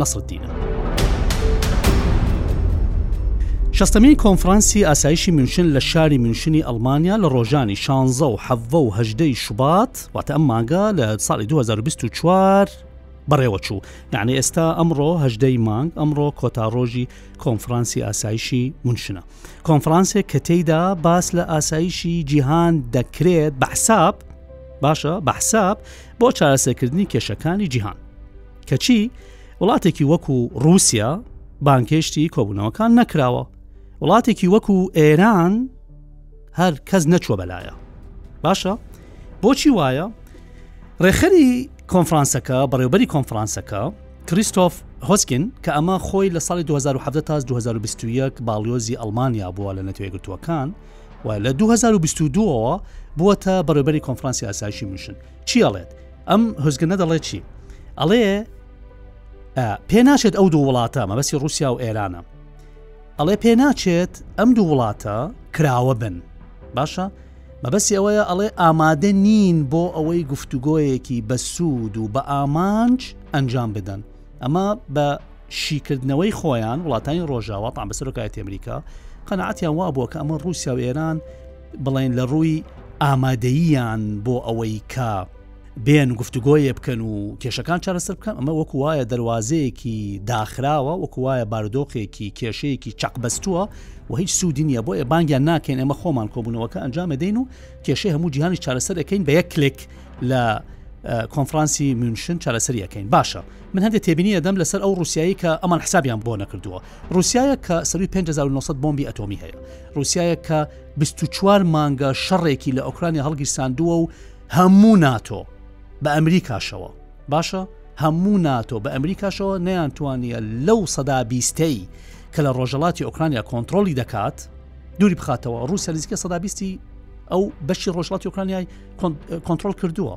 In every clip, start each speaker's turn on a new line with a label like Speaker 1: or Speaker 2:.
Speaker 1: نەسرەدینە. شەستەمین کۆنفرانسی ئاسایشی میونشن لە شاری میونشنی ئەلمانیا لە ڕۆژانی شانزە و حەڤە و هەژدەی شوبات واتە ئەم مانگە لە ساڵی 2024 بەڕێوەچوو یعنی ئێستا ئەمڕۆ هەژدەی مانگ ئەمڕۆ کۆتا ڕۆژی کۆنفرانسی ئاسایشی منشنە کۆنفرانسێک کە تێیدا باس لە ئاسایشی جیهان دەکرێت بەحساب باشە بەحساب بۆ چارەسەکردنی کێشەکانی جیهان کەچی وڵاتێکی وەکو رووسیا بانکێشتی کۆبوونەوەکان نەکراوە وڵاتێکی وەکو ئێران هەر کەس نەچوە بەلایە باشە بۆچی وایە ڕێخەری کۆنفرانسەکە بەڕێوبەری کۆنفرانسەکە کریستۆف هۆسکین کە ئەمە خۆی لە ساڵی 2017 تا 2021 باڵیۆزی ئەلمانیا بووە لە نەتوێگرتووەکان و لە 2022ەوە بووە تا بەڕێبەری کۆنفرانسی ئاسایشی میشن چی ئەڵێت ئەم هزگنە دەڵێت چی ئەڵێ پێ ناچێت ئەو دوو وڵاتە مەبەسی رووسیا و ئێرانە ئەڵێ پێ ناچێت ئەم دوو وڵاتە کراوە بن باشە مەبەسی ئەوەیە ئەڵێ ئامادە نین بۆ ئەوەی گفتوگۆیەکی بە سوود و بە ئامانج ئەنجام بدەن ئەمە بە شیکردنەوەی خۆیان وڵاتانی ڕۆژاوە تام بەسەرۆکایەتی ئەمریکا قەنەعاتیان وابووە کە ئەمە رووسیا و ئێران بڵێن لە ڕووی ئامادەییان بۆ ئەوەی کە بێن گفتوگۆیە بکەن و کێشەکان چارەسەر بکەن ئەمە وەکو وایە دەواازەیەکی داخراوە وەکو وایە باردۆخێکی کێشەیەکی چەقبەستووە و هیچ سوودی نییە بۆ ئێ بانگیان ناکەین ئەمە خۆمان کۆبوونەوەکە ئەنجامە دەین و کێشەی هەموو جیهانی چارەسەر دەکەین بە یەک کلێک لە کۆنفرانسی میونشن چارەسەریەکەین باشە من هەندێک تێبینی ئەدەم لەسەر ئەو روسیایی کە ئەمان حسابیان بۆ نەکردووە روسایە کە سەروی 1970 بۆمبی ئەتۆمی هەیە ڕوسیایەک کە بیست و چوار مانگە شەڕێکی لە ئۆکرانیا هەڵگیرساندووە و هەموو ناتۆ بە ئەمریکاشەوە باشە هەموو ناتۆ بە ئەمریکاشەوە نەیان توانیە لەو سەدا بیستەی کە لە ڕۆژەڵاتی ئۆکرانیا کۆنتترۆلی دەکات دووری بخاتەوە ڕوسیا نزیکە سەدا بیستی ئەو بەشی ڕۆژڵاتی ئۆکرانیای کۆنتترۆل کردووە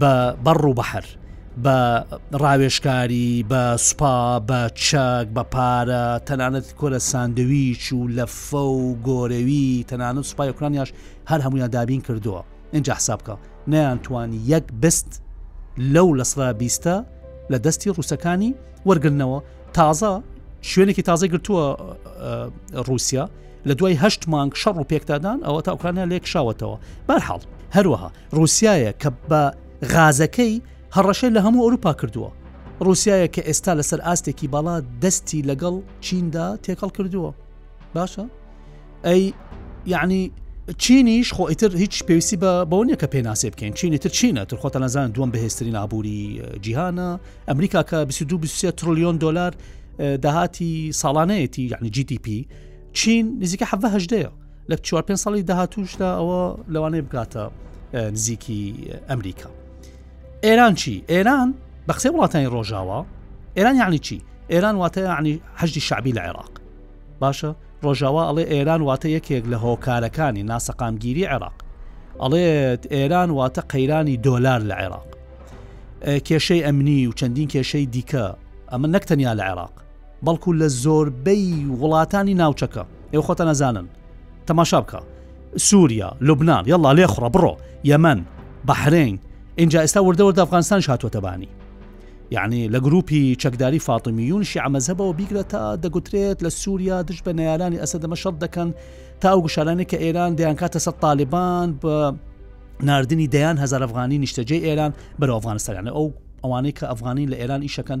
Speaker 1: بە بەڕ و بەحر بە ڕاوێشکاری بە سوپا بە چەک بە پارە تەنانەت کۆرە ساندویچ و لەفە و گۆرەوی تەنانەت سوپای ئۆکرانیاش هەر هەمویان دابین کردووە اینجا حساب بکە نەیانتوان یەک بست لەو لەسرا بیستە لە دەستی ڕووسەکانی وەرگرنەوە تازە شوێنێکی تازە گرتووە رووسیا لە دوای هەشت مانگ شەڕ و پێکدادان ئەوە تا ئۆکرانیا لێکشاوەتەوە بەرحاڵ هەروەها ڕوسیایە کە بە غازەکەی هەڕەشەی لە هەموو ئەوروپا کردووە ڕوسیایە کە ئێستا لەسەر ئاستێکی باڵا دەستی لەگەڵ چیندا تێکەڵ کردووە باشە ئەی یعنی چینیش خۆ ئیتر هیچ پێویستی بە بەو نیە کە پێناسێ بکەین چینی تر چینە تر خۆتە نەزان دوم بەهێستری نابووری جیهانە ئەمریکا کە 22 تریلیۆن دلار داهاتی ساڵانەیەتی یعنی GDP چین نزیکە حەڤهدەیە لە چوار پێ ساڵی داهاتوشدا ئەوە لەوانەیە بگاتە نزیکی ئەمریکا ئێران چی ئێران بە قسەی وڵاتانی ڕۆژاوا ئێران یعنی چی ئێران واتە عنی هەشتی شعبی لە عێراق باشە ڕۆژاوا ئەڵێ ئێران واتە یەکێک لە هۆکارەکانی ناسەقامگیری عێراق ئەڵێت ئێران واتە قەیرانی دۆلار لە عێراق کێشەی ئەمنی و چەندین کێشەی دیکە ئەمە نەک تەنیا لە عێراق بەڵکو لە زۆربەی وڵاتانی ناوچەکە ئێوە خۆتان ئەزانن تەماشا بکە سووریا لوبنان یەڵا لێ خوڕە بڕۆ یەمەن بەحرین اینجا ئێستا وردە وردە ئەفغانستانش هاتووەتەبانی یعنی لە گروپی چەکداری فاتمیون شعمەزەبەوە بیگرە تا دەگوترێت لە سووریا دش بە نارانی ئەسە دەمە شەڵ دەکەن تا ئەو گوشارانی کە ئێران دەیان کاتە سەر تاالبان بە نردنی دەیان هزار ئەفغانی نیشتەجێ ئێران بەرە ئەفغانستانیانە ئەو ئەوانەی کە ئەفغانین لە ئێران ئیشەکەن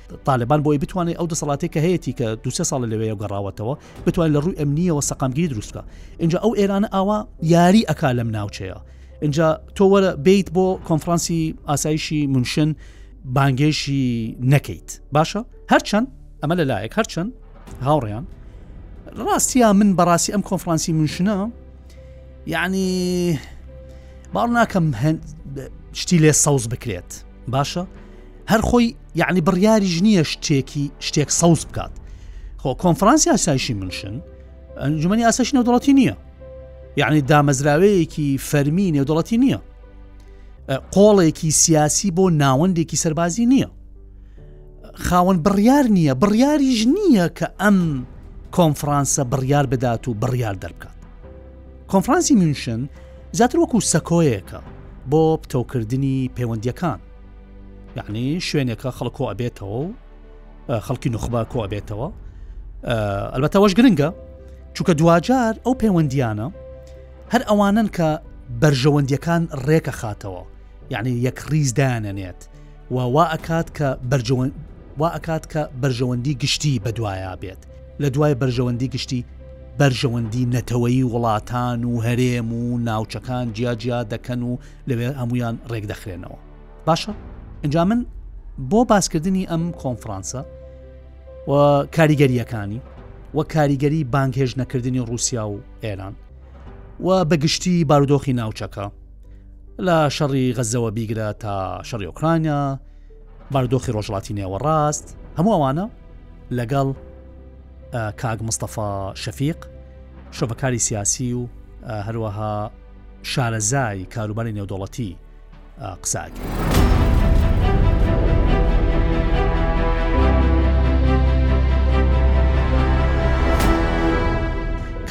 Speaker 1: تالەبان بۆی بتوانێت ئەو دەسەڵاتێک کە هەیەی کە دوسێ ساڵە لەوەیە گەڕاوەتەوە بتوان لە ڕووی ئەمنیەوە سەقامگیری دروستکە اینجا ئەو ئێرانە ئاوا یاری ئەک لەم ناوچەیە اینجا تۆ وەرە بیت بۆ کۆنفرانسی ئاسایشی منشن بانگێشی نەکەیت باشە هەرچەند ئەمە لە لایەک هەرچەند هاوڕیان ڕاستە من بەڕاستی ئەم کۆنفرانسی منشنە یعنی باڵ ناکەم شتی لێ سەوز بکرێت باشە هەر خۆی یعنی بڕیاریش نییە شتێکی شتێک سەوز بکات خۆ کۆنفرانسی ئاسایشی منشن ئەنجومی ئاسش نێودڵەتی نییە یعنی دامەزراوەیەکی فەرمی نێودڵەتی نییە قۆڵێکی سیاسی بۆ ناوەندێکی سەربازی نییە خاوەن بڕیار نییە بڕیاریش نییە کە ئەم کۆنفرانسە بڕیار بدات و بڕیار دەربکات کۆنفرانسی منشن زیاتر وەکو سەکۆیەکە بۆ پتەوکردنی پەیوەندیەکان یعنی شوێنێکە خەڵک کۆ ئەبێتەوە و خەڵکی نوخبا کۆ ئەبێتەوە ئەلبەتەوەش گرنگە چونکە دواجار ئەو پەیوەندیانە هەر ئەوانن کە بەرژەوەندیەکان ڕێکە خاتەوە یعنی یەک ڕیز دایانەنێت و وا ئەکات کە بەرجەوەند وا ئەکات کە بەرژەوەندی گشتی بەدوایا بێت لە دوای بەرژەوەندی گشتی بەرژەوەندی نەتەوەی وڵاتان و هەرێم و ناوچەکان جیاجیا دەکەن و لەوێ هەمویان ڕێک دەخرێنەوە باشە ئەجا من بۆ باسکردنی ئەم کۆنفرانسە و کاریگەریەکانی و کاریگەری بانگهێش نەکردنی رووسیا و ئێران و بەگشتی بارودۆخی ناوچەکە لە شەڕی غەزەوە بیگرە تا شەڕی ئۆکرانیا باردۆخی ڕۆژڵاتی نێوە ڕاست هەموو ئەوانە لەگەڵ کاگ مستەفا شەفیق شۆڤەکاری سیاسی و هەروەها شارەزای کاروباری نێودەوڵەتی قساکرد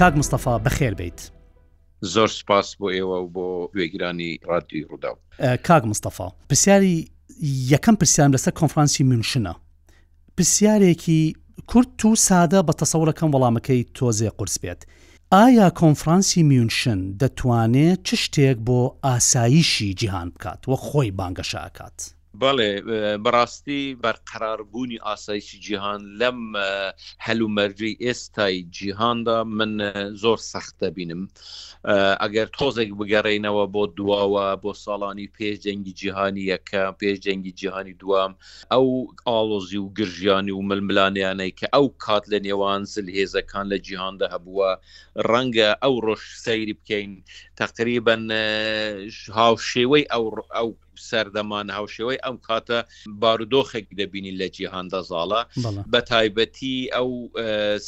Speaker 1: کاک مستەفا بەخێر بیت.
Speaker 2: زۆر سپاس بۆ ئێوە و بۆ گوێگرانی ڕادیۆی ڕووداو.
Speaker 1: کاک مستەفا پرسیاری یەکەم پرسیارم لەسەر کۆنفرانسی میونشنە، پرسیارێکی کورت و سادە بە تەسەورەکەم وەڵامەکەی تۆزێ قورس بێت. ئایا کۆنفرانسی میونشن دەتوانێ چ شتێک بۆ ئاسایشی جیهان بکات وەک خۆی بانگەشە ئەکات؟
Speaker 2: بەڵێ، بەڕاستی بەرقەراربوونی ئاسایشی جیهان لەم هەلومەرجەی ئێستای جیهاندا من زۆر سەخت دەبینم. ئەگەر تۆزێک بگەڕێینەوە بۆ دواوە بۆ ساڵانی پێش جەنگی جیهانی یەکەم، پێش جەنگی جیهانی دووەم، ئەو ئاڵۆزی و گرژیانی و ململانێیانەی کە ئەو کات لە نێوان زلهێزەکان لە جیهاندا هەبووە، ڕەنگە ئەوڕۆش سەیری بکەین تەقریبەن هاوشێوەی ئەو سەردەمانە، هاوشێوەی ئەم کاتە بارودۆخێک دەبینین لە جیهاندا زاڵە، بە تایبەتی ئەو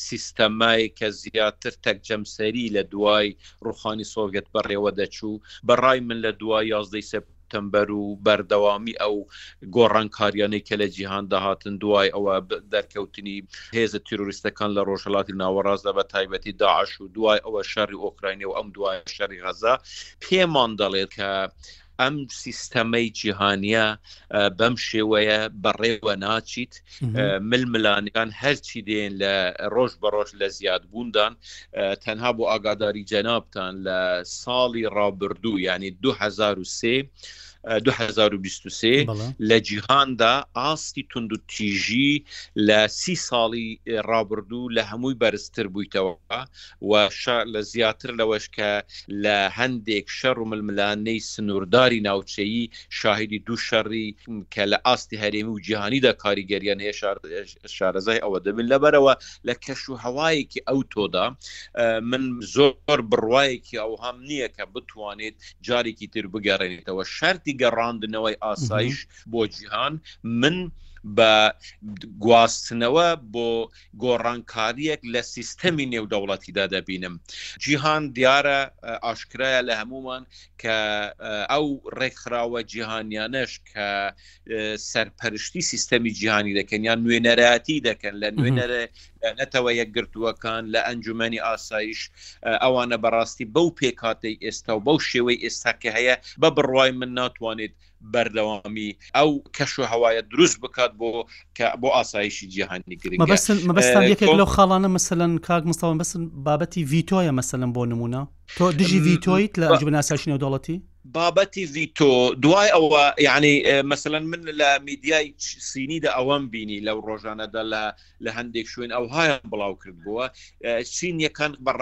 Speaker 2: سیستەمای کە زیاتر تەک جەمسەری لە دوای ڕوخانی سۆڤێت بەڕێوە دەچوو، بە ڕای من لە دوای یازدەی سەپتێمبەر. تەمبەر و بەردەوامی ئەو گۆڕانکاریانەی کە لە جیهاندا هاتن دوای ئەوە دەرکەوتنی هێزە تیرۆریستەکان لە ڕۆژهەڵاتی ناوەڕاستدا بە تایبەتی داعش و دوای ئەوە شەری ئۆکراینی و ئەم دوای شەری غەزە پێمان دەڵێت کە ئەم سیستەمەی جیهانیە بەم شێوەیە بەڕێوە ناچیت ململانیان هەرچی دێن لە ڕۆژ بە ڕۆژ لە زیاد بووندان تەنها بۆ ئاگاداری جەنابان لە ساڵی ڕابردوو ینی 2023 2023 لە جیهاندا ئاستی تونند و تیژی لە سی ساڵی ڕابردوو لە هەمووی بەرزتر بوویتەوە و شە لە زیاتر لەوەش کە لە هەندێک شەڕ و ململانێی سنوورداری ناوچەیی شاهیدی دوو شەڕی کە لە ئاستی هەرێمی و جیهانیدا کاریگەریان هەیە شار شارەزای ئەوە دەبن لەبەرەوە لە کەش و هەوایەکی ئەو تۆدا من زۆر بڕواایەکی ئەو هەم نییە کە بتوانێت جارێکی تر بگەڕێنێتەوە شەری گەڕاندنەوەی ئاسایش بۆ جیهان من بە گواستنەوە بۆ گۆڕانکارییەک لە سیستەمی نێودەوڵەتیدا دەبینم. جیهان دیارە، ئاشکرایە لە هەموومان کە ئەو ڕێکخراوە جیهانییانەش کە سەرپەرشتی سیستەمی جیهانی دەکەن یان نوێنەرایەتی دەکەن لە نوێنەر نەتەوە یەکگرتووەکان لە ئەنجومەنی ئاسایش ئەوانە بەڕاستی بەو پێکاتەی ئێستا و بەو شێوەی ئێستا کە هەیە بە بڕوای من ناتوانێت بەردەوامی ئەو کەش و هەوایە دروست بکات بۆ کە بۆ ئاسایشی جیهانی گرنگە
Speaker 1: مەبەستان یەکێک لەو خاڵانە مەسەلەن کاک مستەوە بەسن بابەتی ڤیتۆیە مەسەلم بۆ نمونە تۆ دژی ڤیتۆیت لە ئەنجومەن ئاسایشی نێودەوڵەتی
Speaker 2: بابەتی ڤیتۆ دوای ئەوە یعنی مەسەن من لە میدیای سینیدا ئەوەم بینی لەو ڕۆژانەدا لە لە هەندێک شوێن ئەو هایم بڵاو کرد بووە چینیەکان بە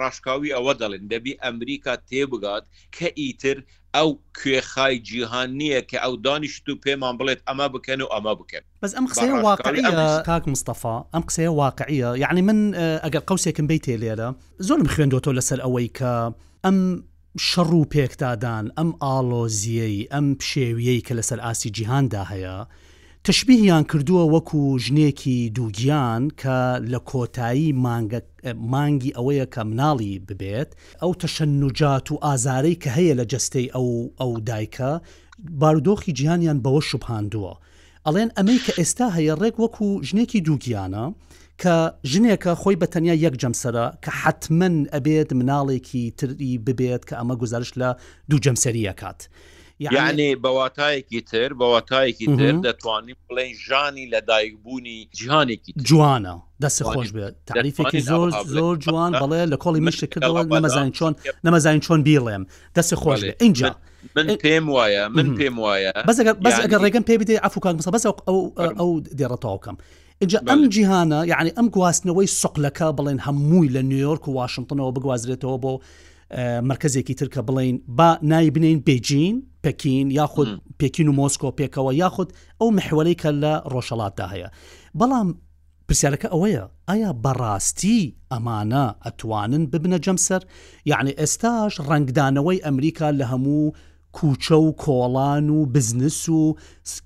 Speaker 2: ڕاشکاوی ئەوە دەڵێن دەبی ئەمریکا تێبگات کە ئیتر ئەو کوێخای جیهان نییە کە ئەو دانیشت و پێمان بڵێت ئەمە بکەن و ئەمە بکەن.
Speaker 1: بەس ئەم قسەیە واقعیە کاک مستەفا ئەم قسەیە واقعیە یەعنی من ئەگەر قەوسێکم بەیتێ لێرە زۆرم خوێندۆتۆ لەسەر ئەوەی کە ئەم شەڕ و پێکدادان ئەم ئاڵۆزییەی ئەم پشێویەی کە لەسەر ئاستی جیهاندا هەیە تشبیهیان کردووە وەکو ژنێکی دووگیان کە لە کۆتایی مانگە مانگی ئەوەیە کە مناڵی ببێت، ئەو تەشەنوجات و ئازارەی کە هەیە لە جەستەی ئەو ئەو دایکە بارودۆخی جیهانیان بەوە شوبهاندووە ئەڵێن ئەمەی کە ئێستا هەیە ڕێک وەکو ژنێکی دووگیانە کە ژنێکە خۆی بە تەنیا یەک جەمسەرە کە حەتمەن ئەبێت مناڵێکی تری ببێت کە ئەمە گوزارشت لە دوو جەمسەری
Speaker 2: ئەکات. یەعنی بە واتایەکی تر بە واتایەکی تر دەتوانین بڵێن ژانی لە دایکبوونی جیهانێکی
Speaker 1: جوانە دەست خۆش بێت تعریفێکی زۆر زۆر جوان بەڵێ لە کۆڵی مشتێک کردەوە نەمەزانین چۆن نەمەزانین چۆن بیڵێم دەست خۆش بێت اینجا
Speaker 2: من پێم وایە من پێم وایە
Speaker 1: بەس ئەگەر ڕێگەم پێ بدەی عفوکان بەس ئەو ئەو دێڕە تاوکەم ئینجا ئەم جیهانە یعنی ئەم گواستنەوەی سقلەکە بڵێن هەمووی لە نیویۆرک و واشنگتنەوە بگوازرێتەوە بۆ مرکزێکی تر کە بڵین با نای بنین بێجین پەکین یاخود پێکین و مۆسکۆ پێکەوە یاخود ئەو مححوەی کە لە ڕۆژەڵاتدا هەیە بەڵام پرسیارەکە ئەوەیە ئایا بەڕاستی ئەمانە ئەتوانن ببنە جەمسەر یعنی ئێستاش ڕنگدانەوەی ئەمریکا لە هەموو کوچە و کۆڵان و بزنس و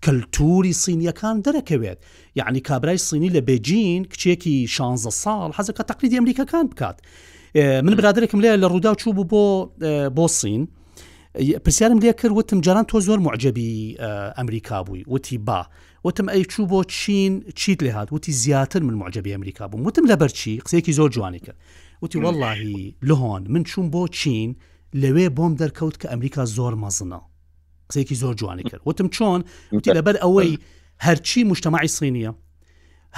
Speaker 1: کەلتوری صینیەکان دەرەکەوێت یەعنی کابرای صینی لە بێجین کچێکی شانزە ساڵ حەزەکە تەقلیدی ئەمریکەکان بکات من برادێکم لێ لە ڕوودا چوو بوو بۆ بۆ صین پرسیارم لێ کرد وتم جاران تۆ زۆر معجببی ئەمریکا بووی وتی با وتم ئەی چوو بۆ چین چیت لێ هاات وتی زیاتر من معجببی ئەمریکا بووم وتم لەبەرچی قسێکی زۆر جوانی کرد وتی واللهی لهۆن من چوون بۆ چین لەوێ بۆم دەرکەوت کە ئەمریکا زۆر مەزنە قسێکی زۆر جوانی کرد وتم چۆن وتی لەبەر ئەوەی هەرچی مشتمەعی سینیە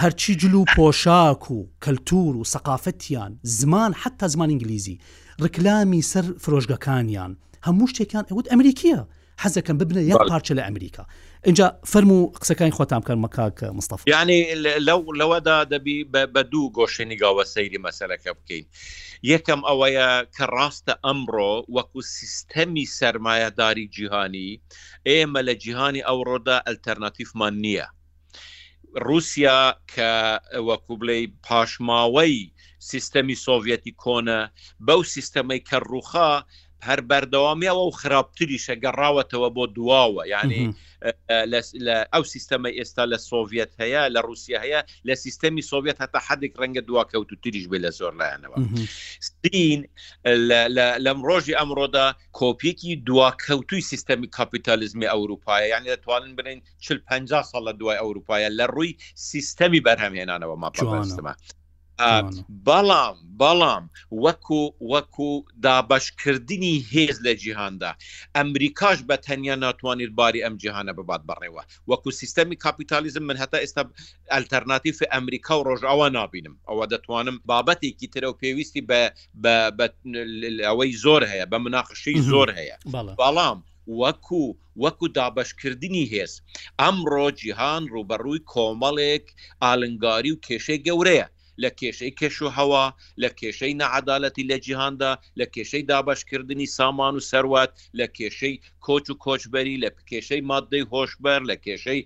Speaker 1: هەرچی جل و پۆشاک و کەلتور و سەقافەتیان زمان حتا زمان ئینگلیزی ڕکلامی سەر فرۆشگەکانیان هەموو شتێکیان ئەوت ئەمریکیە حەزەکەم ببنە یەک پارچە لە ئەمریکا. ئینجا فەرموو قسەکانی خۆتان بکەن کاک مستەفا.
Speaker 2: یانی لەو لەوەدا دەبی بە دوو گۆشەی نیگاوە سەیری مەسەلەکە بکەین. یەکەم ئەوەیە کە ڕاستە ئەمڕۆ وەکو سیستەمی سەرمایەداری جیهانی ئێمە لە جیهانی ئەوڕۆدا ئەلتەرناتیفمان نییە. ڕوسیا کە وەکو بڵێ پاشماوەی سیستەمی سۆڤەتی کۆنە بەو سیستەمەی کە ڕوخا هەر بەردەوامیەوە و خراپتریشە گەڕاوەتەوە بۆ دواوە یعنی لە ئەو سیستەمە ئێستا لە سۆڤەت هەیە لە رووسیا هەیە لە سیستەمی سۆڤەت هەتا حدێک ڕەنگە دواکەوت و تریش بێ لە زۆر لایەنەوە سین لەم ڕۆژی ئەمڕۆدا کۆپیەکی دواکەوتوی سیستەمی کاپیتالیزمی ئەوروپایە یعنی دەتوانن بنین چل پەنجا ساڵ لە دوای ئەوروپایە لە ڕووی سیستەمی بەرهەمهێنانەوە ماپەستمە بەڵام بەڵام وەکو وەکو دابەشکردنی هێز لە جیهاندا ئەمریکاش بە تەنیا ناتوانێت باری ئەم جیهانە ببات بەڕێوە وەکو سیستەمی کاپیتالیزم من هەتا ئێستا ئەلتەرناتیف ئەمریکا و ڕۆژاوا نابینم ئەوە دەتوانم بابەتێکی ترە و پێویستی بە ئەوەی زۆر هەیە بە مناقشەی زۆر هەیە بەڵام وەکو وەکو دابەشکردنی هێز، ئەمڕۆ جیهان ڕووبەڕووی کۆمەڵێک ئالنگاری و کێشەی گەورەیە، لە کێشەی کەشوهەوا، لە کێشەی نەعەدالەتی لە جیهاندا، لە کێشەی دابەشکردنی سامان و سەروەت، لە کێشەی کۆچ و کۆچبەری، لە کێشەی ماددەی هۆشبەر، لە کێشەی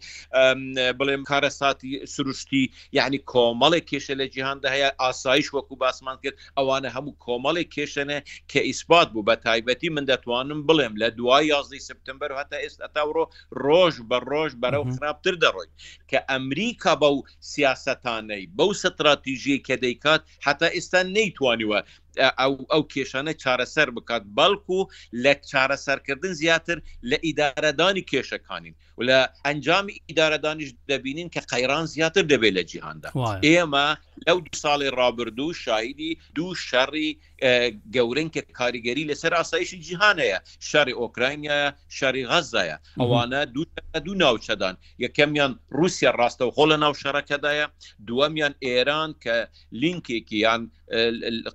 Speaker 2: بڵێم کارەساتی سروشتی، یەعنی کۆمەڵێک کێشە لە جیهاندا هەیە، ئاسایش وەکو باسمان کرد، ئەوانە هەموو کۆمەڵێک کێشەنە کە ئیسپات بوو بە تایبەتی من دەتوانم بڵێم لە دوای یازدەی سپتمبەر و هەتا ئێست هەتا ئەوڕۆ ڕۆژ بە ڕۆژ بەرەو خراپتر دەڕۆین کە ئەمریکا بەو سیاسەتانەی بەو ستراتیژیەی کە دەیکات هەتا ئێستا نەیتوانیوە ئەو ئەو کێشانە چارەسەر بکات بەڵکو لە چارەسەرکردن زیاتر لە ئیدارەدانی کێشەکانین و لە ئەنجامی ئیدارەدانیش دەبینین کە قەیران زیاتر دەبێت لە جیهاندا ئێمە لەو دو ساڵی ڕابردوو شاهیدی دوو شەڕی گەورن کە کاریگەری لەسەر ئاسایشی جیهانەیە شاری ئۆکراینە شاری غەزایە ئەوانە دوو دوو ناوچەدان یەکەمیان رووسیا ڕاستە و خۆ لە ناو شەڕەکەدایە دووەمیان ئێران کە لینکێکیان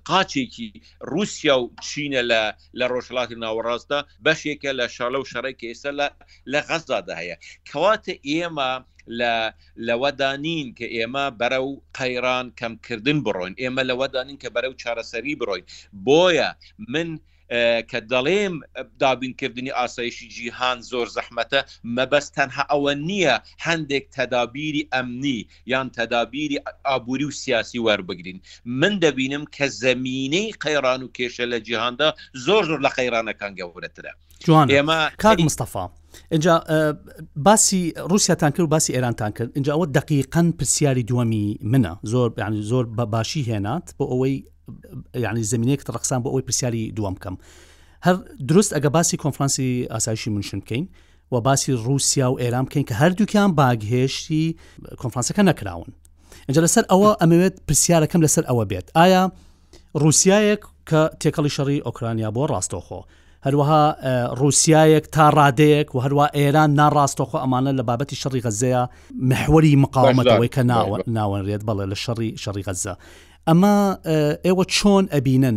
Speaker 2: قاچێکی رووسیا و چینە لە لە ڕۆژهەڵاتی ناوەڕاستدا بەشێکە لە شەڵە و شەڕێک کە ئێستا لە لە غەززادا هەیە کەواتە ئێمە لە لەوەدانین کە ئێمە بەرە و قەیران کەمکردن بڕۆین ئێمە لەوەدانین کە بەرە و چارەسەری بڕۆین بۆیە من کە دەڵێم دابینکردنی ئاسایشی جیهان زۆر زەحمەتە مەبەست تەنها ئەوە نییە هەندێک تەدابیری ئەمنی یان تەدابیری ئابووری و سیاسی وەربگرین. من دەبینم کە زەمینەی قەیران و کێشە لە جیهاندا زۆر زۆر لە قەیرانەکان گەورەترە.
Speaker 1: جوانە کاک مستەفا ئینجا باسی ڕووسیاتان کرد و باسی ئێرانتان کرد ئینجا ئەوە دەقیقەن پرسیاری دووەمی منە زۆر ینی زۆر بە باشی هێنات بۆ ئەوەی ینی زمینێک ڕخسان بۆ ئەوەی پرسیاری دووەم بکەم هەر دروست ئەگە باسی کۆنفرانسی ئاسایشی منشن بکەین و باسی رووسیا و ئێران بکەین کە هەردووکیان باگهێشتی کۆنفرانسەکە نەکراون ئەجا لەسەر ئەوە ئەمەوێت پرسیارەکەم لەسەر ئەوە بێت ئایا رووسایەک کە تێکەڵی شەڕی ئۆکرانیا بۆ ڕاستەوخۆ هەروەها رووسایەک تا ڕادەیەک و هەروە ئێران ناڕاستەخۆ ئەمانە لە بابەتی شەڕی غەزەیە محوەری مقاومەتەوەی کە ناوە ناوەنرێت بەڵێ لە شەڕی شەڕی غەزە ئەمە ئێوە چۆن ئەبینن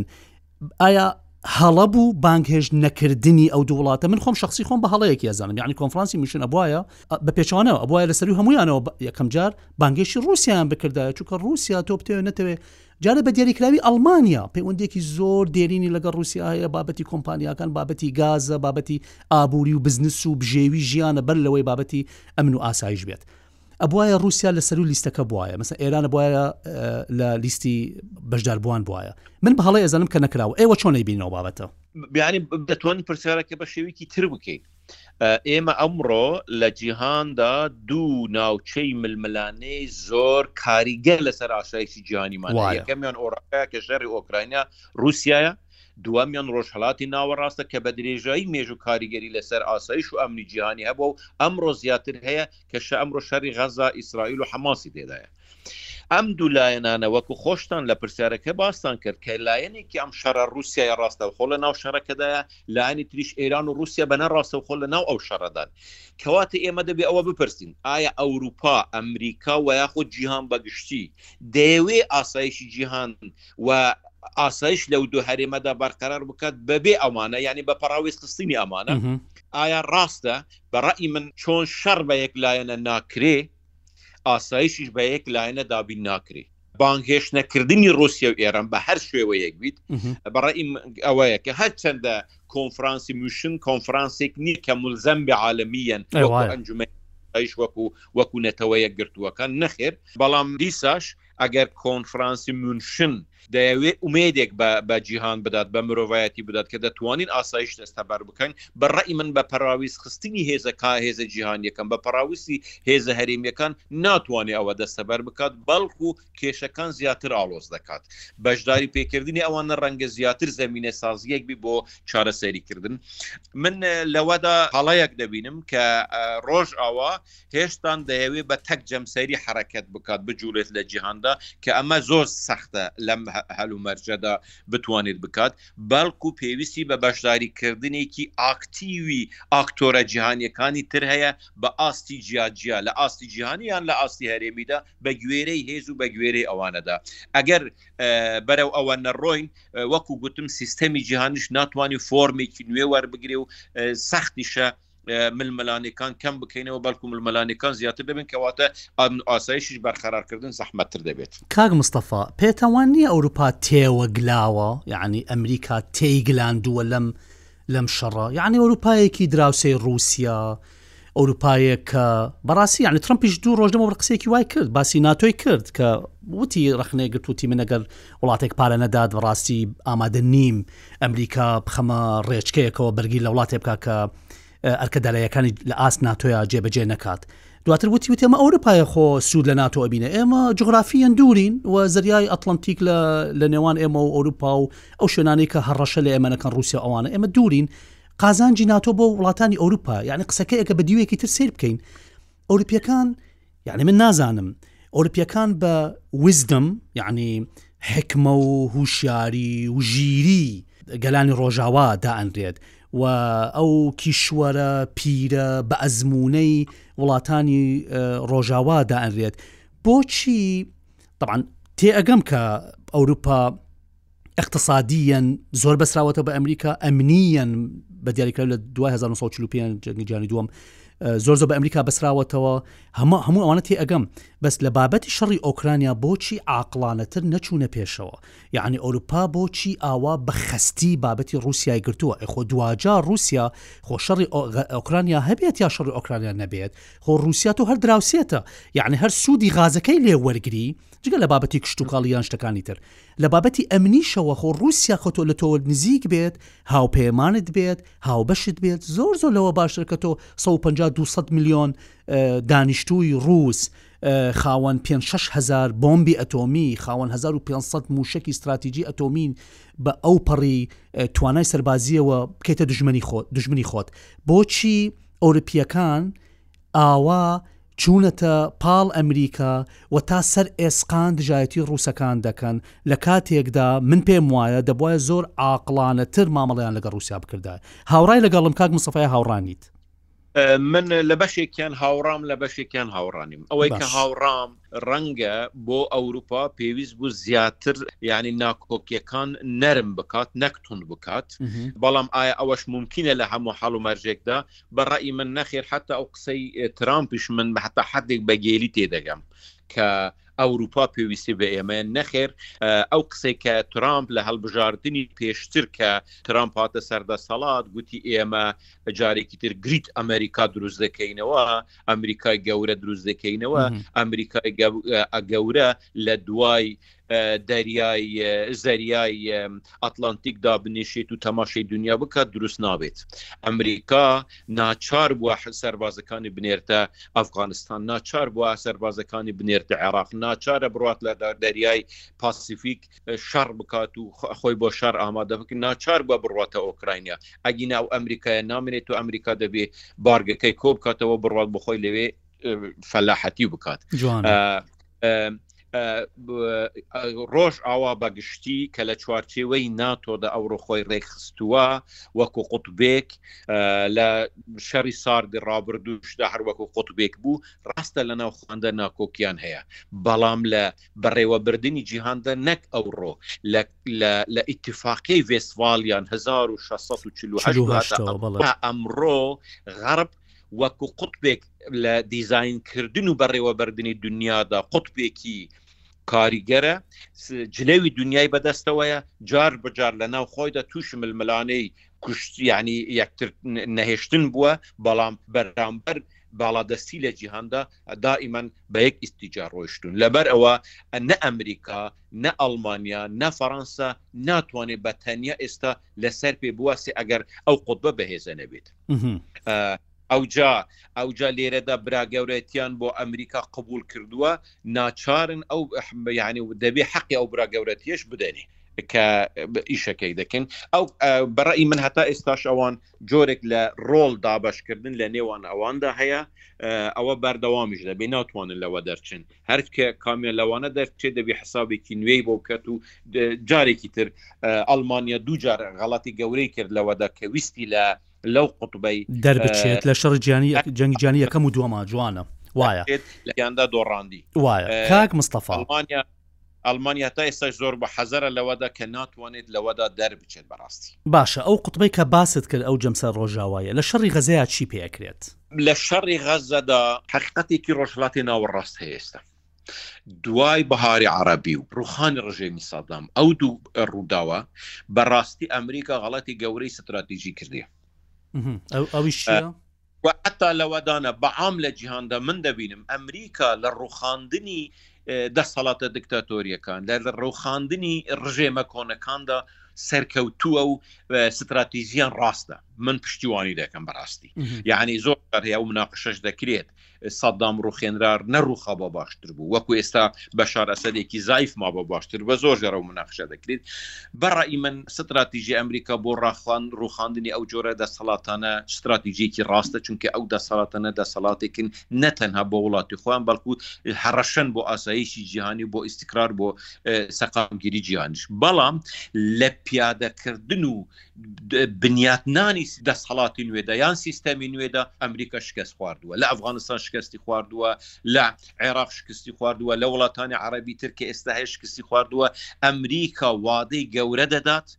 Speaker 1: ئایا هەڵە بوو بانگهێش نەکردنی ئەو دوو وڵاتە من خۆم شخصی خۆم بە هەڵەیەکی ئەزانم یعنی کۆنفرانسی میشن ئەبواە بە پێچوانەوە ئەبواە لە سەری هەمویانەوە یەکەم جار بانگێشی رووسیان بکردایە چونکە رووسیا تۆ بتەوێت نەتەوێت جارە بە دیاریکراوی ئەلمانیا پەیوەندێکی زۆر دێرینی لەگە رووسیا هەیە بابەتی کۆمپانیاکان بابەتی گازە بابەتی ئابووری و بزنس و بژێوی ژیانە بەر لەوەی بابەتی ئەمن و ئاسایش بێت ئەبوایە رووسیا لە سەروو لیستەکە بواە مەسە ئێرانە بواە لە لیستی بەشداربووان بواە من بە هەڵی ئەزانم کە نەکراوە ئێوە چۆنەی بینەوە بابەتە
Speaker 2: بیانی دەتوانین پرسیارەکە بە شێویکی تر بکەین ئێمە ئەمڕۆ لە جیهاندا دوو ناوچەی ململانەی زۆر کاریگە لەسەر ئاسایشی جیهانیمان یەکەمیان ئۆڕاکە کە شەری ئۆکراینە رووسایە دوامیان ڕۆژهڵاتی ناوەڕاستە کە بە درێژایی مێژ و کاریگەری لەسەر ئاسایش و ئەمنی جیهانی هەبوو و ئەمڕۆ زیاتر هەیە کە شە ئەمڕۆ شەڕی غەززە ئیسرائیل و حەماسی تێدایە. ئەم دوو لایەنانە وەکو خۆشتان لە پرسیارەکە باستان کرد کە لایەنێکی ئەم شەڕە ڕووسیایە ڕاستەوخۆ لە ناو شەڕەکەدایە، لایەنی تریش ئێران و ڕووسیا بە نە ڕاستەوخۆ لە ناو ئەو شەڕەدان. کەواتە ئێمە دەبێ ئەوە بپرسین ئایا ئەوروپا، ئەمریکا و یاخود جیهان بە گشتی دەیەوێ ئاسایشی جیهان و ئاسایش لەو دوو هەرێمەدا بەرقەرار بکات بەبێ ئەمانە یانی بە پەڕاوێز خستنی ئەمانە؟ ئایا ڕاستە بە ڕەئی من چۆن شەڕ بە یەک لایەنە ناکرێ، ئاسایشیش بە یەک لایەنە دابین ناکرێ. بانگهێشت نەکردنی ڕووسیە و ئێران بە هەر شێوەیەک بیت، بە ڕەئی من ئەوەیە کە هەر چەندە کۆنفرانسی موشن کۆنفرانسێک نییە کە مولزەم بێ عالەمییەن وەکوو ئەنجومەنی ئاسایش وەکوو وەکوو نەتەوە یەکگرتووەکان، نەخێر، بەڵام دیساش، ئەگەر کۆنفرانسی مونشن دەیەوێت ئومێدێک بە جیهان بدات، بە مرۆڤایەتی بدات کە دەتوانین ئاسایش دەستەبەر بکەین، بە ڕەئی من بە پەراویز خستنی هێزە کا هێزە جیهانیەکان، بە پەڕاوستی هێزە هەرێمیەکان ناتوانێت ئەوە دەستەبەر بکات، بەڵکو کێشەکان زیاتر ئاڵۆز دەکات. بەشداری پێکردنی ئەوانە ڕەنگە زیاتر زەمینە سازیەک بی بۆ چارەسەری کردن. من لەوەدا هەڵەیەک دەبینم کە ڕۆژئاوا هێشتان دەیەوێت بە تەک جەمسەری حەرەکەت بکات بجوڵێت لە جیهاندا کە ئەمە زۆر سەختە لەم هەلومەرجەدا بتوانێت بکات بەڵکو پێویستی بە بەشداریکردنێکی ئاکتیوی ئاکتۆرە جیهانیەکانی تر هەیە بە ئاستی جیاجیا لە ئاستی جیهانی یان لە ئاستی هەرێمیدا بە گوێرەی هێز و بە گوێرەی ئەوانەدا ئەگەر بەرەو ئەوە نەڕۆین وەکو گوتم سیستەمی جیهانیش ناتوانانی فۆرمێکی نوێ وەربگرێ و سەختیشە ململانێکان کەم بکەینەوە بەڵکو ململانێکان زیاتر دەبن کەواتە ئامن ئاسایشیش بەرقەرارکردن زەحمەتتر دەبێت
Speaker 1: کاک مستەفا پێتەوان نییە ئەوروپا تێوە گلاوە یعنی ئەمریکا تێی گلاندووە لەم لەم شەڕە یعنی ئەوروپایەکی دراوسێ رووسیا ئەوروپایەک کە بەڕاستی یعنی ترمپیش دوو ڕۆژدەمە وەر قسێکی وای کرد باسی ناتۆی کرد کە وتی ڕخنەی گرتوتی منەگەر وڵاتێک پارە نەدات بەڕاستی ئامادە نیم ئەمریکا بخەمە ڕێچکەیەکەوە بەرگی لە وڵاتێ بکە کە ئەرکە دارایەکانی لە ئاست ناتۆیا جێبەجێ نەکات دواتر وتی وتی ئەمە ئەوروپایە خۆ سوود لە ناتۆ ئەبینە ئێمە جغرافیان دوورین و زریای ئەتلانتیک لە لە نێوان ئێمە و ئەوروپا و ئەو شوێنانی کە هەڕەشە لە ئێمەەکەن رووسیا ئەوانە ئێمە دوورین قازانجی ناتۆ بۆ وڵاتانی ئەوروپا یعنی قسەکەیەکە بە دیوێکی تر سیر بکەین ئەوروپیەکان یعنی من نازانم ئۆرپیەکان بە وزدم یعنی حکمە و هوشیاری و ژیری گەلانی ڕۆژاوا دائەنرێت و ئەو کیشوەرە پیرە بە ئەزمونەی وڵاتانی ڕۆژاوا دائەنرێت بۆچی طبعاان تێ ئەگەم کە ئەوروپا اقتصادیەن زۆر بەسراوەتە بە ئەمریکا ئەمنیەن بە دیاریکرا لە 2045 جەنگی جانی دووەم زۆر زۆر بە ئەمریکا بەسراوەتەوە هەمە هەموو ئەوانە تێ ئەگەم بەس لە بابەتی شەڕی ئۆکرانیا بۆچی عقلانەتر نەچوونە پێشەوە یعنی ئەوروپا بۆچی ئاوا بە خستی بابەتی رووسای گرتووە خۆ دواجا رووسیا خۆ شەڕی ئۆکرانیا هەبێت یا شەڕی ئۆکرانیا نەبێت خۆ رووسیا و هەر دراوسێتە یعنی هەر سوودی غازەکەی لێ وەرگری جگە لە بابەتی کشتتوکاڵیان شتەکانی تر لە بابەتی ئەمنیشەوە خۆ ڕووسیا خۆ تۆ لە تۆ نزیک بێت، هاوپەیمانت بێت، هاوبەشت بێت، زۆر زۆر لەوە باشترە کە تۆ سەد و پەنجا دوو سەد ملیۆن دانیشتووی ڕووس، خاوەن پێنج شەش هەزار بۆمبی ئەتۆمی، خاوەن هەزار و پێنج سەد مووشەکی ستراتیجی ئەتۆمی بە ئەو پەڕی توانای سەربازییەوە بکەیتە دوژمنی خۆت. بۆچی ئەورپییەکان ئاوا چوونەتە پاڵ ئەمریکا و تا سەر ئێسقان دژایەتی ڕووسەکان دەکەن، لە کاتێکدا من پێم وایە دەبوایە زۆر عاقڵانەتر مامەڵەیان لەگەڵ ڕووسیا بکردایە. هاوڕای لەگەڵم کاک مستەفا یا هاوڕا نیت؟
Speaker 2: من لە بەشێکیان هاوڕام لە بەشێکیان هاوڕا نیم. ئەوەی کە باش. هاوڕام ڕەنگە بۆ ئەوروپا پێویست بوو زیاتر یانی ناکۆکییەکان نەرم بکات نەک توند بکات، مهم. بەڵام ئایا ئەوەش مومکینە لە هەموو هەڵومەرجێکدا؟ بە ڕەئی من نەخێر حتا ئەو قسەی ترامپیش من بە حتا حدێک بە گێلی تێدەگەم کە ئەوروپا پێویستی بە ئێمە نەخێر ئەو قسەی کە ترامپ لە هەڵبژاردننی پێشتر کە ترامپ هاتە سەردە سەڵات گوتی ئێمە جارێکی تر گریت ئەمریکا دروست دەکەینەوە ئەمریکای گەورە دروست دەکەینەوە ئەمریکای گەورە لە دوای دەریای زەریای ئەتلەنتیک دابنیشێت و تەماشەی دنیا بکات دروست نابێت ئەمریکا ناچار بووە سەربازەکانی بنێرتە ئەفغانستان ناچار بووە سەربازەکانی بنێرتە عێراق ناچارە بڕات لە دەریای پاسیفیک شەڕ بکات و خۆی بۆ شار ئامادە بکە ناچار بە بڕاتە ئۆکراینە ئەگینا و ئەمریکای نامێنێت و ئەمریکا دەبێ بارگەکەی کۆ بکاتەوە بڕات بخۆی لەوێ فەلاحەتی بکات جوان. ڕۆژ ئاوا بەگشتی کە لە چوارچێوەی ناتۆدا ئەوڕۆ خۆی ڕێکخستووە وەکو قوتبێک لە شەری ساردی ڕابردوشدا هەر وەکو قوتبێک بوو ڕاستە لە ناو خواندە ناکۆکیان هەیە بەڵام لە بەڕێوەبردننی جیهاندا نەک ئەوڕۆ لە ئیتفاقی ڤێسڤالیان 1640 ئەمڕۆ غەرب وەکو قوتبێک لە دیزاین کردن و بەڕێوەبەردنی دنیادا قوتبێکی کاریگەرە جلەوی دنیای بەدەستەوەیە جار بجار لە ناو خۆیدا تووشی ململانەی کوشتیانی یەکتر نەهێشتن بووە بەڵام بەرامبەر باڵادەستی لە جیهاندا دائیمەن بە یەک ئیسیجا ڕۆشتون لەبەر ئەوە نە ئەمریکا نە ئەڵمانیا نە فەەنسا ناتوانێت بە تەنیا ئێستا لەسەر پێ بواسێ ئەگەر ئەو قوتبە بەهێزە نەبێت ئەوجا ئەوجا لێرەدا براگەورەتیان بۆ ئەمریکا قبول کردووە ناچارن ئەو یعنی و دەبێ حەقی ئەو براگەورەتیش بدەنێ کە ئیشەکەی دەکەن ئەو بەڕی من هەتا ئێستاش ئەوان جۆرێک لە ڕۆڵ دابشکردن لە نێوان ئەواندا هەیە ئەوە بەردەوامیش دەبێ ناتوانن لەوە دەرچن هەر کە کامێ لەوانە دەرچێت دەبی حسابێکی نوێی بۆ بکەت و جارێکی تر ئەڵمانیا دوو جار غەڵاتی گەورەی کرد لەوەدا کە ویستی لە لەو قوتبەی
Speaker 1: دەربچێت لە شەڕ جیانی جەنگ جیانی یەکەم و دووەما جوانە وایە
Speaker 2: لەیاندا دۆڕاندی
Speaker 1: وایە کاک مستەفا
Speaker 2: ئەڵمانیا ئەڵمانیا تا ئێستاش زۆر بە حەزەرە لەوەدا کە ناتوانێت لەوەدا دەربچێت بەڕاستی.
Speaker 1: باشە ئەو قوتبەی کە باست کرد ئەو جەمسەر ڕۆژاوایە لە شەڕی غەزەیا چی پێ ئەکرێت؟
Speaker 2: لە شەڕی غەزەدا حەقیقەتێکی ڕۆژهەڵاتی ناوەڕاست هەیە ئێستا دوای بەهاری عەڕەبی و ڕووخانی ڕژێمی سەدام ئەو دوو ڕووداوە بەڕاستی ئەمریکا غەڵەتی گەورەی ستراتیژی کردیە
Speaker 1: ئەویش
Speaker 2: چیە؟ و حەتا لەوەدانە بەعام لە جیهاندا من دەبینم ئەمریکا لە ڕووخاندنی دەسەڵاتە دکتاتۆریەکان لە ڕووخاندنی ڕژێمە کۆنەکاندا سەرکەوتووە و ستراتیزیان ڕاستە من پشتیوانی دەکەم بەڕاستی یعنی زۆر هەیە و مناقشش دەکرێت سەدام ڕوخێنرا نەڕوخابا باشتر بوو وەکو ئێستا بەشار ئەسەدێکی زایف مابا باشتر بە زۆر ژێرەوە مناقشە دەکرێت بە ڕای من ستراتیژی ئەمریکا بۆ ڕاخان ڕوخاندنی ئەو جۆرە دەسەڵاتانە ستراتیژێکی ڕاستە چونکە ئەو دەسەڵاتەنە دەسەڵاتێکن نەتەنها بۆ وڵاتی خۆیان بەڵکو هەڕەشەن بۆ ئاسایشی جیهانی بۆ ئیسیکرار بۆ سەقامگیری جیهانیش بەڵام لە پیادەکردن و بنیاتنانی دەستهەڵاتی نوێدا یان سیستەمی نوێدا ئەمریکا شکست خواردووە لە ئەفغانستان شکستی خواردووە لە عێراق شکستی خواردووە لە وڵاتانی عەرەبی تر کە ئێستا هەیە شکستی خواردووە ئەمریکا وادەی گەورە دەدات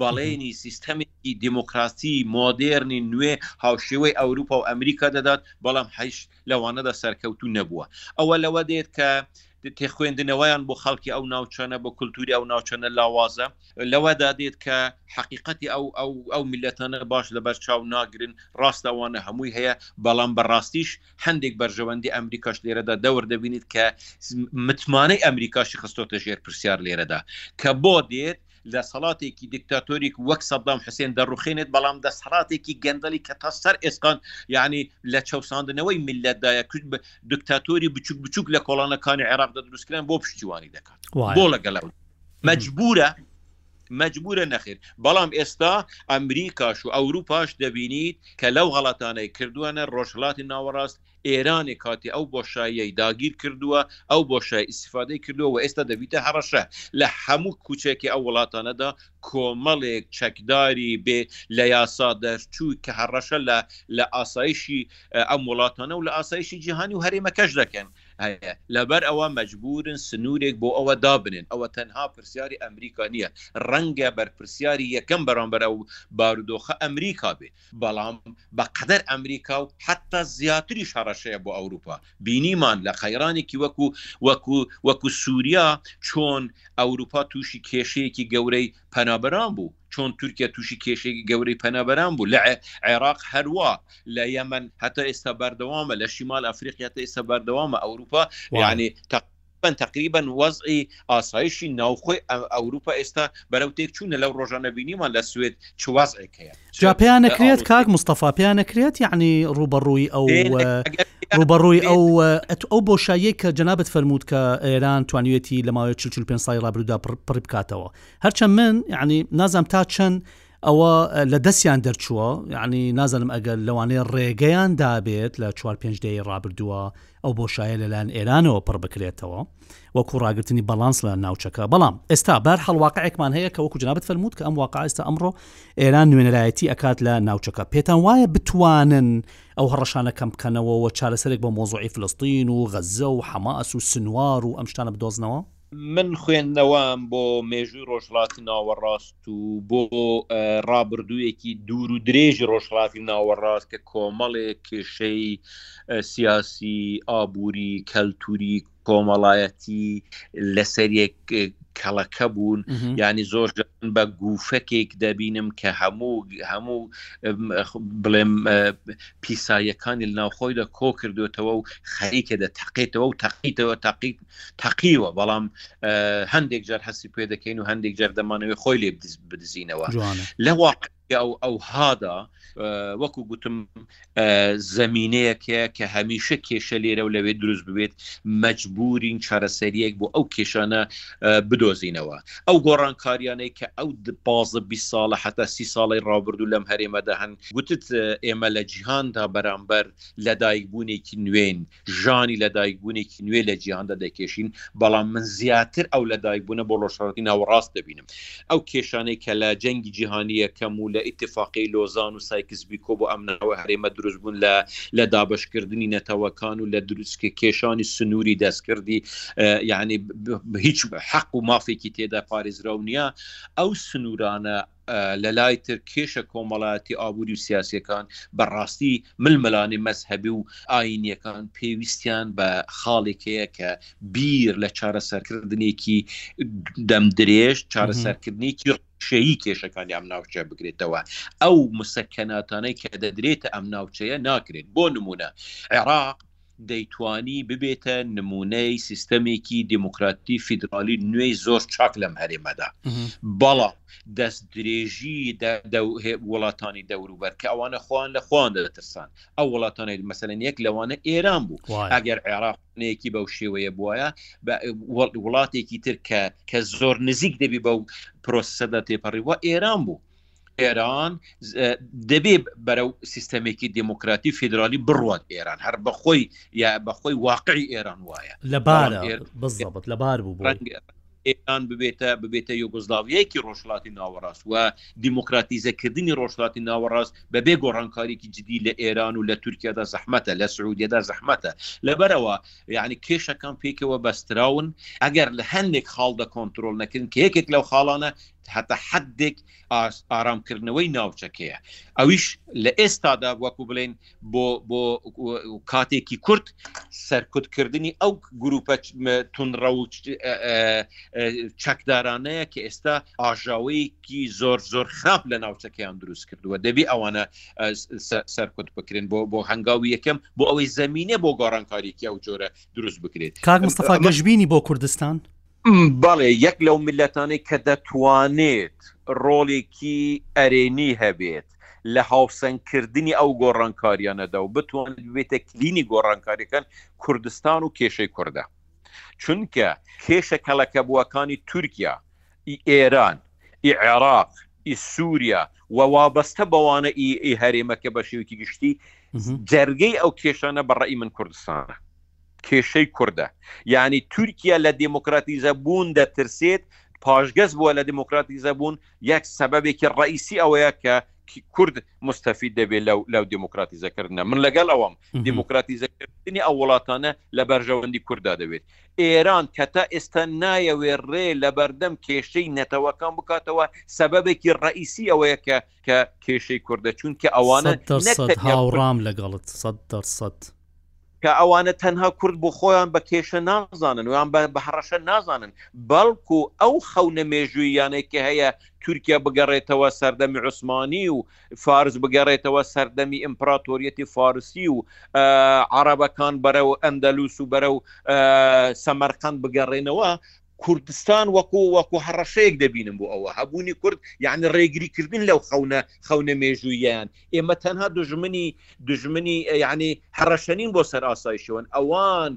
Speaker 2: بەڵێنی سیستەمێکی دیموکراسی مۆدێرنی نوێ هاوشێوەی ئەوروپا و ئەمریکا دەدات بەڵام هەیشت لەوانەدا سەرکەوتوو نەبووە. ئەوە لەوە دێت کە تێخوێندنەوەیان بۆ خەڵکی ئەو ناوچانە، بۆ کولتووری ئەو ناوچانە لاوازە. لەوەدا دێت کە حەقیقەتی ئەو ئەو ئەو میللەتانە باش لەبەر چاو ناگرن. ڕاستە ئەوانە هەمووی هەیە، بەڵام بە ڕاستیش هەندێک بەرژەوەندی ئەمریکاش لێرەدا دەور دەبینیت کە متمانەی ئەمریکاشی خستۆتە ژێر پرسیار لێرەدا کە بۆ دێت دەسەڵاتێکی دیکتاتۆریک وەک سەدام حسێن دەڕوخێنێت، بەڵام دەسەڵاتێکی گەندەڵی کە تا سەر ئێسقان یانی لە چەوساندنەوەی میللەتدایە کوشت بە دکتاتۆری بچوک بچوک لە کۆڵانەکانی عێراقدا دروستکران بۆ پشتیوانی دەکات بۆ لەگەڵ مەجبورە مەجبورە نەخێر بەڵام ئێستا ئەمریکاش و ئەوروپاش دەبینیت کە لەو غەڵاتانەی کردووانە ڕۆژهڵاتی ناوەڕاست ئێرانێ کاتێ ئەو بۆشاییەی داگیر کردووە، ئەو بۆشایە ئیستیفادەی کردووە و ئێستا دەبیتە هەڕەشە. لە هەموو کوچەێکی ئەو وڵاتانەدا کۆمەڵێک چەکداری بێ لە یاسا دەرچووی کە هەڕەشە لە لە ئاسایشی ئەم وڵاتانە و لە ئاسایشی جیهانی و هەرێمەکەش دەکەن هەیە. لەبەر ئەوە مەجبوورن سنوورێک بۆ ئەوە دابنێن. ئەوە تەنها پرسیاری ئەمریکا نییە. ڕەنگە بەرپرسیاری یەکەم بەرامبەر ئەو بارودۆخە ئەمریکا بێ. بەڵام بە قەدەر ئەمریکا و حەتتا زیاتریش هەڕەشەیە بۆ ئەوروپا. بینیمان لە قەیرانێکی وەکو وەکو وەکو سوریا چۆن ئەوروپا تووشی کێشەیەکی گەورەی پەنابەران بوو، چۆن تورکیا تووشی کێشەیەکی گەورەی پەنابەران بوو، لە عێراق هەروا، لە یەمەن هەتا ئێستا بەردەوامە، لە شیمال ئەفریقیا تا ئێستا بەردەوامە. ئەوروپا یەعنی تە. بن تەقریبەن وەزعی ئاسایشی ناوخۆی ئەوروپا ئێستا بەرەو تێک چوونە لەو ڕۆژانە بینیمان لە سوێد چ
Speaker 1: وەزعێک هەیە جا پێیان نەکرێت کاک مستەفا پێیان نەکرێت یعنی ڕووبەڕووی ئەو ڕووبەڕووی ئەو ئەو بۆشاییەی کە جەنابەت فەرمووت کە ئێران توانیوێتی لە ماوەی چل چل پێنج ساڵی ڕابرودا پڕی بکاتەوە هەرچەند من یعنی نازانم تا چەند ئەوە لە دەستیان دەرچووە یعنی نازانم ئەگەر لەوانەیە ڕێگەیان دابێت لە چوار پێنج دەیەی ڕابردووە ئەو بۆشایە لەلایەن ئێرانەوە پڕ بکرێتەوە وەکو ڕاگرتنی بەڵانس لە ناوچەکە بەڵام ئێستا بار هەڵواقعێکمان هەیە کە وەکو جنابەت فەرمووت کە ئەم واقع ئێستا ئەمڕۆ ئێران نوێنەرایەتی ئەکات لە ناوچەکە پێتان وایە بتوانن ئەو هەڕەشانە کەم بکەنەوە و چارەسەرێک بۆ مۆزوعی فلستین و غەزە و حەماس و سنوار و ئەم شتانە بدۆزنەوە
Speaker 2: من خوێندنەوەم بۆ مێژووی ڕۆژڵاتی ناوەڕاست و بۆ ڕابردوویەکی دوور و درێژی ڕۆژڵاتی ناوەڕاست کە کۆمەڵێک کێشەی سیاسی ئابووری کەلتوری کۆمەڵایەتی لەسەر یەک کەڵەکە بوون ینی زۆر بە گوفەکێک دەبینم کە هەموو هەموو بڵێم پیساییەکانی ناوخۆی دە کۆ کردوێتەوە و خەریکە دە تەقێتەوە و تەقیتەوە تاقیت تەقیوە بەڵام هەندێک جار هەستی پێ دەکەین و هەندێک جار دەمانەوەی خۆی لێ بدزینەوە لە واقع ئەو ئەو هادا وەکو گوتم زمینەیەک هەیە کە هەمیشە کێشە لێرە و لەوێ دروست ببێت مەجبورین چارەسەریەک بۆ ئەو کێشانە بدۆزینەوە ئەو گۆڕانکاریانەی کە ئەو پازە 20 ساڵە حتا سی ساڵی ڕابردوو لەم هەرێمەدا هەن گوتت ئێمە لە جیهاندا بەرامبەر لەدایکبوونێکی نوێن ژانی لەدایکبوونێکی نوێ لە جیهاندا دەکێشین، بەڵام من زیاتر ئەو لەدایکبوونە بۆ ڕۆژهەڵاتی ناوەڕاست دەبینم. ئەو کێشانەی کە لە جەنگی جیهانی یەکەم و لە ئیتیفاقیەی لۆزان و سایکس بیکۆ بۆ ئەم ناوە هەرێمە دروست بوون لە لە دابەشکردنی نەتەوەکان و لە دروست کێشانی سنووری دەستکردی یعنی هیچ حەق و مافێکی تێدا پارێزراو نییە ئەو سنوورانە لەلای تر کێشە کۆمەڵایەتی ئابووری و سیاسیەکان بە ڕاستی ململانێ مەزهەبی و ئاینیەکان پێویستیان بە خاڵێکەیە کە بیر لە چارەسەرکردنێکی دەم درێژ چارەسەرکردنێکی شەیی کێشەکانی ئەم ناوچە بگرێتەوە ئەو مسەکەناتانەی کە دەدرێتە ئەم ناوچەیە ناکرێت بۆ نمونە عێراق دەیتوانی ببێتە نمونەی سیستەمێکی دیموکراتی فیدرالی نوێی زۆر چاک لەم هەرێمەدا بەڵام دەست درێژی وڵاتانی دەوروبەر کە ئەوانە خوان لە خوان دەترسان ئەو وڵاتانێت مەسەن یەک لەوانە ئێران بوو ئەگەر عێراق نەیەکی بەو شێوەیە بواە وڵاتێکی تر کە کە زۆر نزیک دەبی بەو پرۆسەدا تێپەڕی وە ئێران بوو ئێران دەبێ بەرەو سیستەمێکی دموکراتی فیدرالی بڕوات ئێران هەر بەخۆی یا بەخۆی واقعی ئێران وایە
Speaker 1: لەبارە بزەبت لەبار بوو بەنگە
Speaker 2: ئێران ببێتە ببێتە یۆگۆزلاویەکی ڕۆژهڵاتی ناوەڕاست و دیموکراتیزەکردنی ڕۆژهڵاتی ناوەڕاست بەبێ گۆڕانکاریکی جدی لە ئێران و لە تورکیادا زەحمەتە لە سعودیەدا زەحمەتە لەبەرەوە یعنی کێشەکان پێکەوە بەستراون ئەگەر لە هەندێک خاڵ دە کۆنتترۆل نەکردن کە یەکێک لەو خاڵانە هەتا حەددێک ئارامکردنەوەی ناوچەکەیە، ئەویش لە ئێستادا وەکو بڵێن بۆ بۆ کاتێکی کورت سەرکوتکردنی ئەو گروپە تونڕە و چەکدارانەیە کە ئێستا ئاژاوەیەکی زۆر زۆر خراپ لە ناوچەکەیان دروست کردووە دەبی ئەوانە سەرکوت بکرێن بۆ بۆ هەنگاوی یەکەم بۆ ئەوەی زمینە بۆ گۆڕانکاریکی ئەو جۆرە دروست بکرێت
Speaker 1: کاک مستەفا گەشبینی بۆ کوردستان
Speaker 2: بەڵێ یەک لەو میللەتانەی کە دەتوانێت ڕۆڵێکی ئەرێنی هەبێت لە هاوسەنگکردنی ئەو گۆڕانکاریانەدا و بتوانێت ببێتە کلینی گۆڕانکاریەکان کوردستان و کێشەی کوردە چونکە کێشە کەڵەکەبووەکانی تورکیا ئی ئێران ئی عێراق ئی سووریا و وابەستە بەوانە ئی هەرێمەکە بە شێوکی گشتی جەرگەی ئەو کێشانە بەڕی من کوردستانە کێشەی کوردە یانی تورکیا لە دێمۆکراتیزە بوون دەترسێت پاشگەز بووە لە دێمۆکراتیزە بوون یەک سەبەبێکی ڕەئیسی ئەوەیە کە کورد مستەفید دەبێت لەو لەو دێمۆکراتیزە کردنە من لەگەڵ ئەوەم دێمۆکراتیزە کردنی ئەو وڵاتانە لە بەرژەوەندی کووردا دەبێت ئێران کە تا ئێستا نایەوێ ڕێ لە بەردەم کێشەی نەتەوەکان بکاتەوە سەبەبێکی ڕەئیسی ئەوەیە کە کە کێشەی کوردە چونکە ئەوانە نەک تەنیا
Speaker 1: هاوڕام لەگەڵت سەد دەر سەد
Speaker 2: کە ئەوانە تەنها کورد بۆ خۆیان بە کێشە نازانن ویان بە هەڕەشە نازانن بەڵکو ئەو خەونە مێژووییانەی کە هەیە تورکیا بگەڕێتەوە سەردەمی عوسمانی و فارس بگەڕێتەوە سەردەمی ئیمپراتۆریەتی فارسی و عربەکان بەرە و ئەندەلوس و بەرە و سەمەرقەند بگەڕێنەوە کوردستان وەکو وەکو هەڕەشەیەک دەبینم بۆ ئەوە هەبوونی کورد یعنی ڕێگری کردن لەو خەونە خەونە مێژووییان ئێمە تەنها دوژمنی دوژمنی یعنی هەڕەشەنین بۆ سەر ئاسایشەوەن ئەوان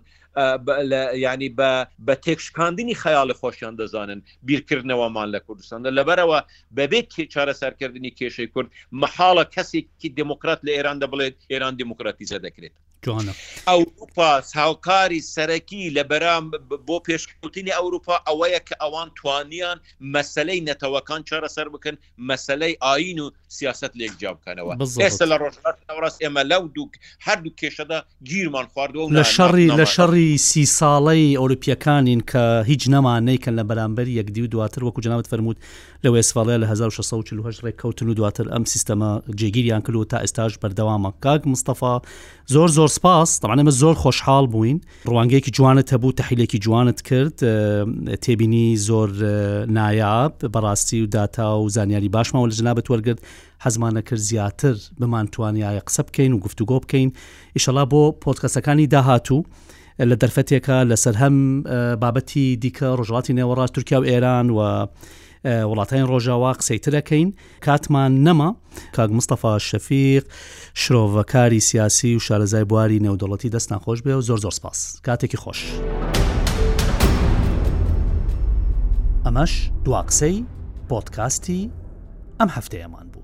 Speaker 2: ینی بە بە تێکشکاندنی خەیاڵی خۆشیان دەزانن بیرکردنەوەمان لە کوردستاندا لەبەرەوە بەبێت کێ چارەسەرکردنی کێشەی کورد مەحاڵە کەسێکی دموکرات لە ئێراندا بڵێت ئێران دیموکراتیزە دەکرێت ئەوروپا هاوکاری سەرەکی لە بەرام بۆ پێشکەوتنی ئەوروپا ئەوەیە کە ئەوان توانیان مەسلەی نەتەوەکان چارەسەر بکەن مەسلەی ئاین و سیاست لێک جیا بکەنەوە ئێستا لە ڕۆژهات ناوڕاست ئێمە لەو دوو هەردوو کێشەدا گیرمان خواردەوە
Speaker 1: لە شەڕی لە شەڕی سی ساڵەی ئەوروپیەکانین کە هیچ نەمان نیکەن لە بەرامبەر یەکدی و دواتر وەکو جنابت فەرمووت لە وێستفالیا لە هەزار و شەش سەد و چل و هەشت ڕێککەوتن و دواتر ئەم سیستەمە جێگیریان کرد و تا ئێستاش بەردەوامە کاک مستەفا زۆر زۆر سپاس تەمانەمە زۆر خۆشحاڵ بووین ڕوانگەیەکی جوانت هەبوو تەحیلێکی جوانت کرد تێبینی زۆر نایاب بەڕاستی و داتا و زانیاری باشمەوە لە جنابەت وەرگرت حەزمانە کرد زیاتر بمانتوانیایە قسە بکەین و گفتوگۆ بکەین ئیشەڵا بۆ پۆتکەسەکانی داهاتوو لە دەرفەتێکە لەسەر هەم بابەتی دیکە ڕۆژهەڵاتی نێوەڕاست تورکیا و ئێران و وڵاتانی ڕۆژاوا قسەی ترەکەین کاتمان نەما کاک مستەفا شەفیق شرۆڤەکاری سیاسی و شارەزای بواری نێودەڵەتی دەستان خۆش بێ و زۆر زۆر سپاس کاتێکی خۆش. ئەمەش دواقسەی پۆتکاستی ئەم هەفتەیەمان بوو.